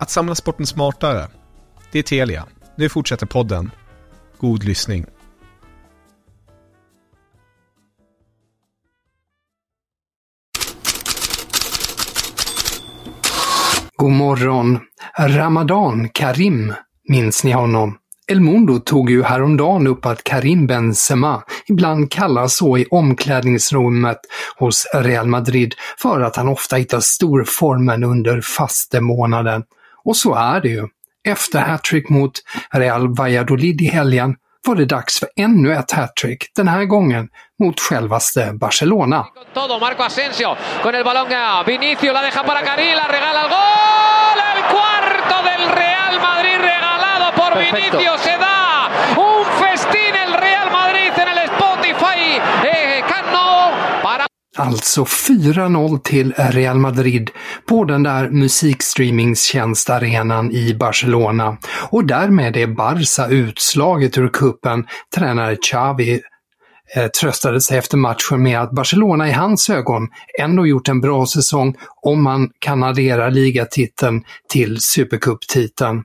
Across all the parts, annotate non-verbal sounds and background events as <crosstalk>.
Att samla sporten smartare. Det är Telia. Nu fortsätter podden. God lyssning. God morgon. Ramadan Karim, minns ni honom? El Mundo tog ju häromdagen upp att Karim Benzema ibland kallas så i omklädningsrummet hos Real Madrid för att han ofta hittar storformen under fastemånaden. Och så är det ju. Efter hattrick mot Real Valladolid i helgen var det dags för ännu ett hattrick, den här gången mot självaste Barcelona. Marco Asensio con el balón Vinicius la deja para Karim, la regala el gol, el cuarto del Real Madrid regalado por Vinicius se da un festín el Real Madrid en el Spotify eh, Camp Nou para Alltså 4-0 till Real Madrid på den där musikstreamingstjänstarenan i Barcelona. Och därmed är Barca utslaget ur kuppen. Tränare Xavi eh, tröstade sig efter matchen med att Barcelona i hans ögon ändå gjort en bra säsong om man kan addera ligatiteln till Supercup-titeln.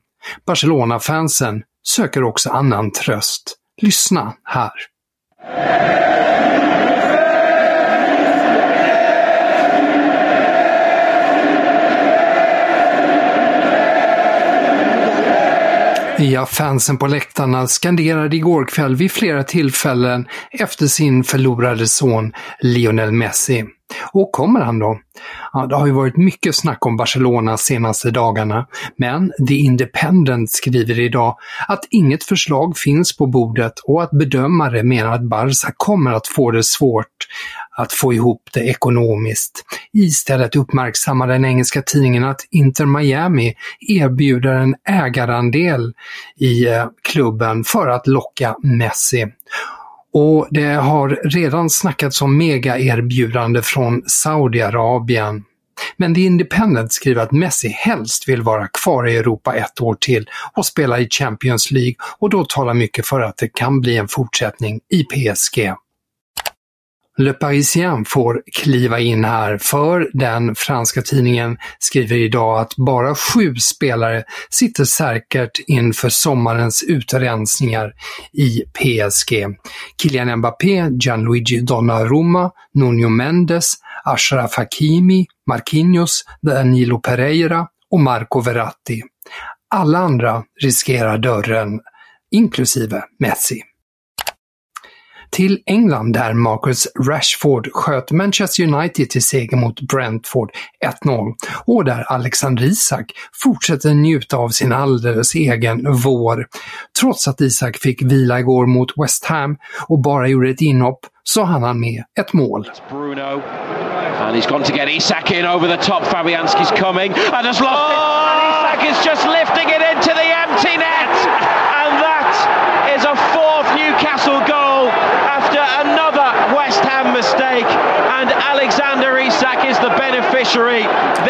Barcelona-fansen söker också annan tröst. Lyssna här. Ja, fansen på läktarna skanderade igår kväll vid flera tillfällen efter sin förlorade son Lionel Messi. Och kommer han då? Ja, det har ju varit mycket snack om Barcelona senaste dagarna, men The Independent skriver idag att inget förslag finns på bordet och att bedömare menar att Barca kommer att få det svårt att få ihop det ekonomiskt. Istället uppmärksammar den engelska tidningen att Inter Miami erbjuder en ägarandel i eh, klubben för att locka Messi. Och det har redan snackats om mega-erbjudande från Saudiarabien. Men The Independent skriver att Messi helst vill vara kvar i Europa ett år till och spela i Champions League och då talar mycket för att det kan bli en fortsättning i PSG. Le Parisien får kliva in här för den franska tidningen skriver idag att bara sju spelare sitter säkert inför sommarens utrensningar i PSG. Kylian Mbappé, Gianluigi Donnarumma, Nuno Mendes, Ashraf Hakimi, Marquinhos, Danilo Pereira och Marco Verratti. Alla andra riskerar dörren, inklusive Messi till England där Marcus Rashford sköt Manchester United till seger mot Brentford 1-0 och där Alexander Isak fortsätter njuta av sin alldeles egen vår. Trots att Isak fick vila igår mot West Ham och bara gjorde ett inhopp så hann han med ett mål. Bruno. And he's gone to get Isak in over the top. Fabianski's coming and has lost it. And Isak is just lifting it into the empty net. And that is a fourth Newcastle goal after another West Ham mistake. And Alexander Isak is the beneficiary. This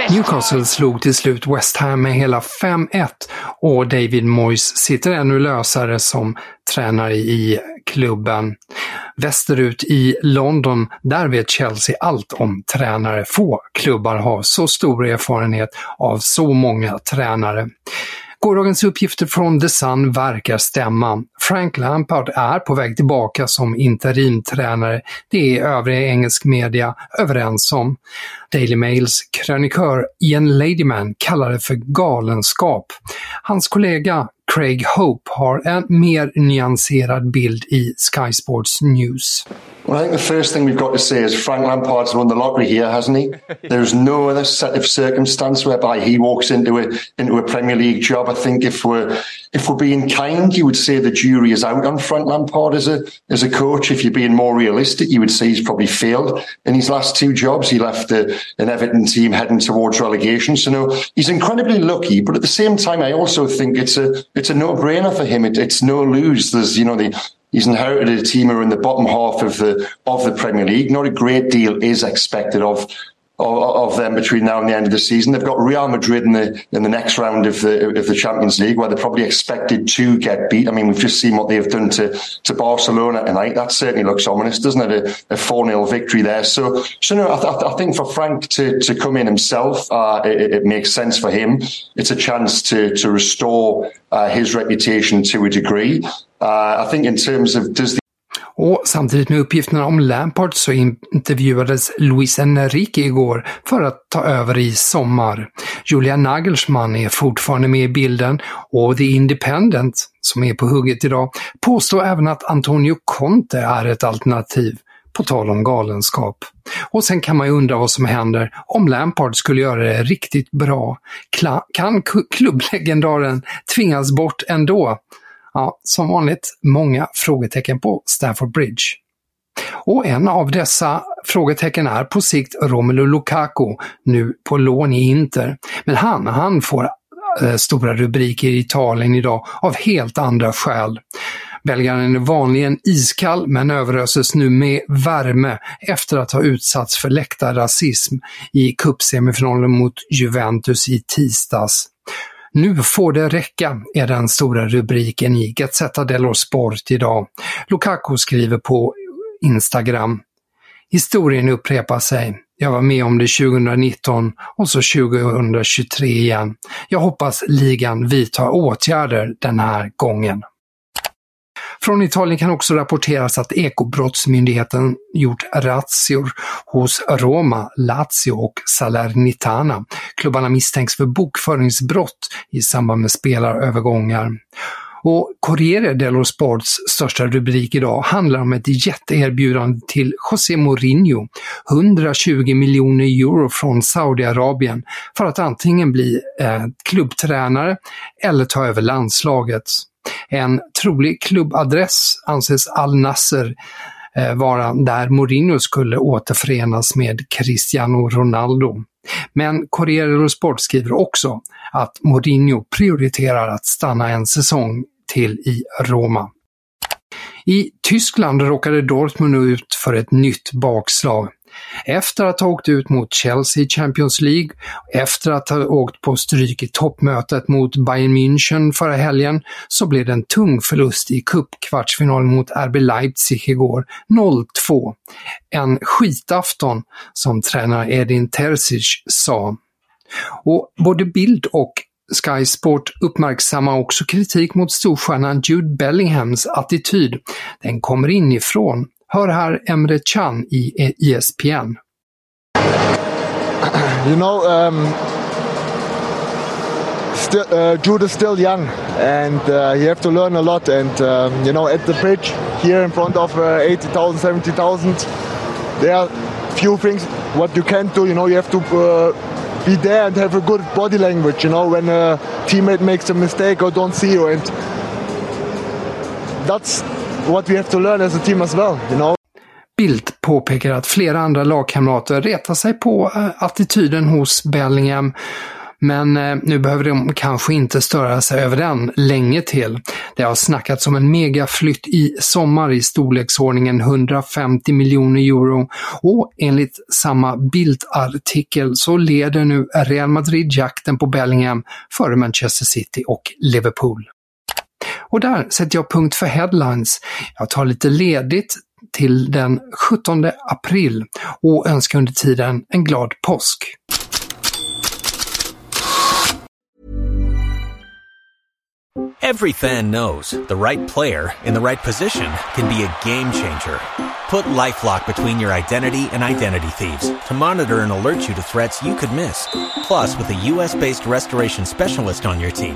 Newcastle slog till slut West Ham med hela 5-1 och David Moyes sitter ännu lösare som tränare i klubben. Västerut i London, där vet Chelsea allt om tränare. Få klubbar har så stor erfarenhet av så många tränare. Gårdagens uppgifter från The Sun verkar stämma. Frank Lampard är på väg tillbaka som interimtränare. Det är övriga engelsk media överens om. Daily Mails krönikör Ian Ladyman kallar det för galenskap. Hans kollega Craig Hope har en mer nyanserad bild i Sky Sports News. Well, I think the first thing we've got to say is Frank Lampard's won the lottery here, hasn't he? <laughs> There's no other set of circumstance whereby he walks into a into a Premier League job. I think if we're if we're being kind, you would say the jury is out on Frank Lampard as a as a coach. If you're being more realistic, you would say he's probably failed in his last two jobs. He left a, an Everton team heading towards relegation. So no, he's incredibly lucky. But at the same time, I also think it's a it's a no brainer for him. It, it's no lose. There's you know the He's inherited a team who are in the bottom half of the of the Premier League. Not a great deal is expected of of, them between now and the end of the season. They've got Real Madrid in the in the next round of the of the Champions League, where they're probably expected to get beat. I mean, we've just seen what they've done to to Barcelona tonight. That certainly looks ominous, doesn't it? A four 0 victory there. So, so no, I, th- I, think for Frank to to come in himself, uh, it, it, makes sense for him. It's a chance to to restore uh, his reputation to a degree. Uh, I think in terms of does the Och samtidigt med uppgifterna om Lampard så intervjuades Luis Enrique igår för att ta över i sommar. Julia Nagelsmann är fortfarande med i bilden och The Independent, som är på hugget idag, påstår även att Antonio Conte är ett alternativ. På tal om galenskap. Och sen kan man ju undra vad som händer om Lampard skulle göra det riktigt bra. kan klubblegendaren tvingas bort ändå? Ja, som vanligt många frågetecken på Stamford Bridge. Och en av dessa frågetecken är på sikt Romelu Lukaku, nu på lån i Inter. Men han, han får eh, stora rubriker i Italien idag av helt andra skäl. Belgaren är vanligen iskall men överöses nu med värme efter att ha utsatts för läktarrasism i cupsemifinalen mot Juventus i tisdags. Nu får det räcka, är den stora rubriken i Gazzetta dello Sport idag. Lukaku skriver på Instagram. Historien upprepar sig. Jag var med om det 2019 och så 2023 igen. Jag hoppas ligan vidtar åtgärder den här gången. Från Italien kan också rapporteras att Ekobrottsmyndigheten gjort razzior hos Roma, Lazio och Salernitana. Klubbarna misstänks för bokföringsbrott i samband med spelarövergångar. Och Corriere dello Sports största rubrik idag handlar om ett jätteerbjudande till José Mourinho, 120 miljoner euro från Saudiarabien, för att antingen bli eh, klubbtränare eller ta över landslaget. En trolig klubbadress anses Al Nasser eh, vara där Mourinho skulle återförenas med Cristiano Ronaldo. Men Corriere dello Sport skriver också att Mourinho prioriterar att stanna en säsong till i Roma. I Tyskland råkade Dortmund ut för ett nytt bakslag. Efter att ha åkt ut mot Chelsea i Champions League, efter att ha åkt på stryk i toppmötet mot Bayern München förra helgen, så blev det en tung förlust i cupkvartsfinalen mot RB Leipzig igår, 0-2. En skitafton, som tränare Edin Terzic sa. Och både Bild och Sky Sport uppmärksammar också kritik mot storstjärnan Jude Bellinghams attityd. Den kommer inifrån Hör här Emre Can i ESPN. <clears throat> You know, um, still, uh, Jude is still young and uh, you have to learn a lot. And, um, you know, at the bridge here in front of uh, 80,000, 70,000, there are few things what you can't do. You know, you have to uh, be there and have a good body language. You know, when a teammate makes a mistake or don't see you. And that's what we have to learn as a team as well, you know. Bildt påpekar att flera andra lagkamrater retar sig på eh, attityden hos Bellingham Men eh, nu behöver de kanske inte störa sig över den länge till. Det har snackats om en megaflytt i sommar i storleksordningen 150 miljoner euro och enligt samma Bildt-artikel så leder nu Real Madrid jakten på Bellingham före Manchester City och Liverpool. Och där sätter jag punkt för headlines. Jag tar lite ledigt till den 17 april och önskar under tiden en glad påsk. Every fan knows the right player in the right position can be a game changer. Put LifeLock between your identity and identity thieves to monitor and alert you to threats you could miss. Plus, with a US-based restoration specialist on your team,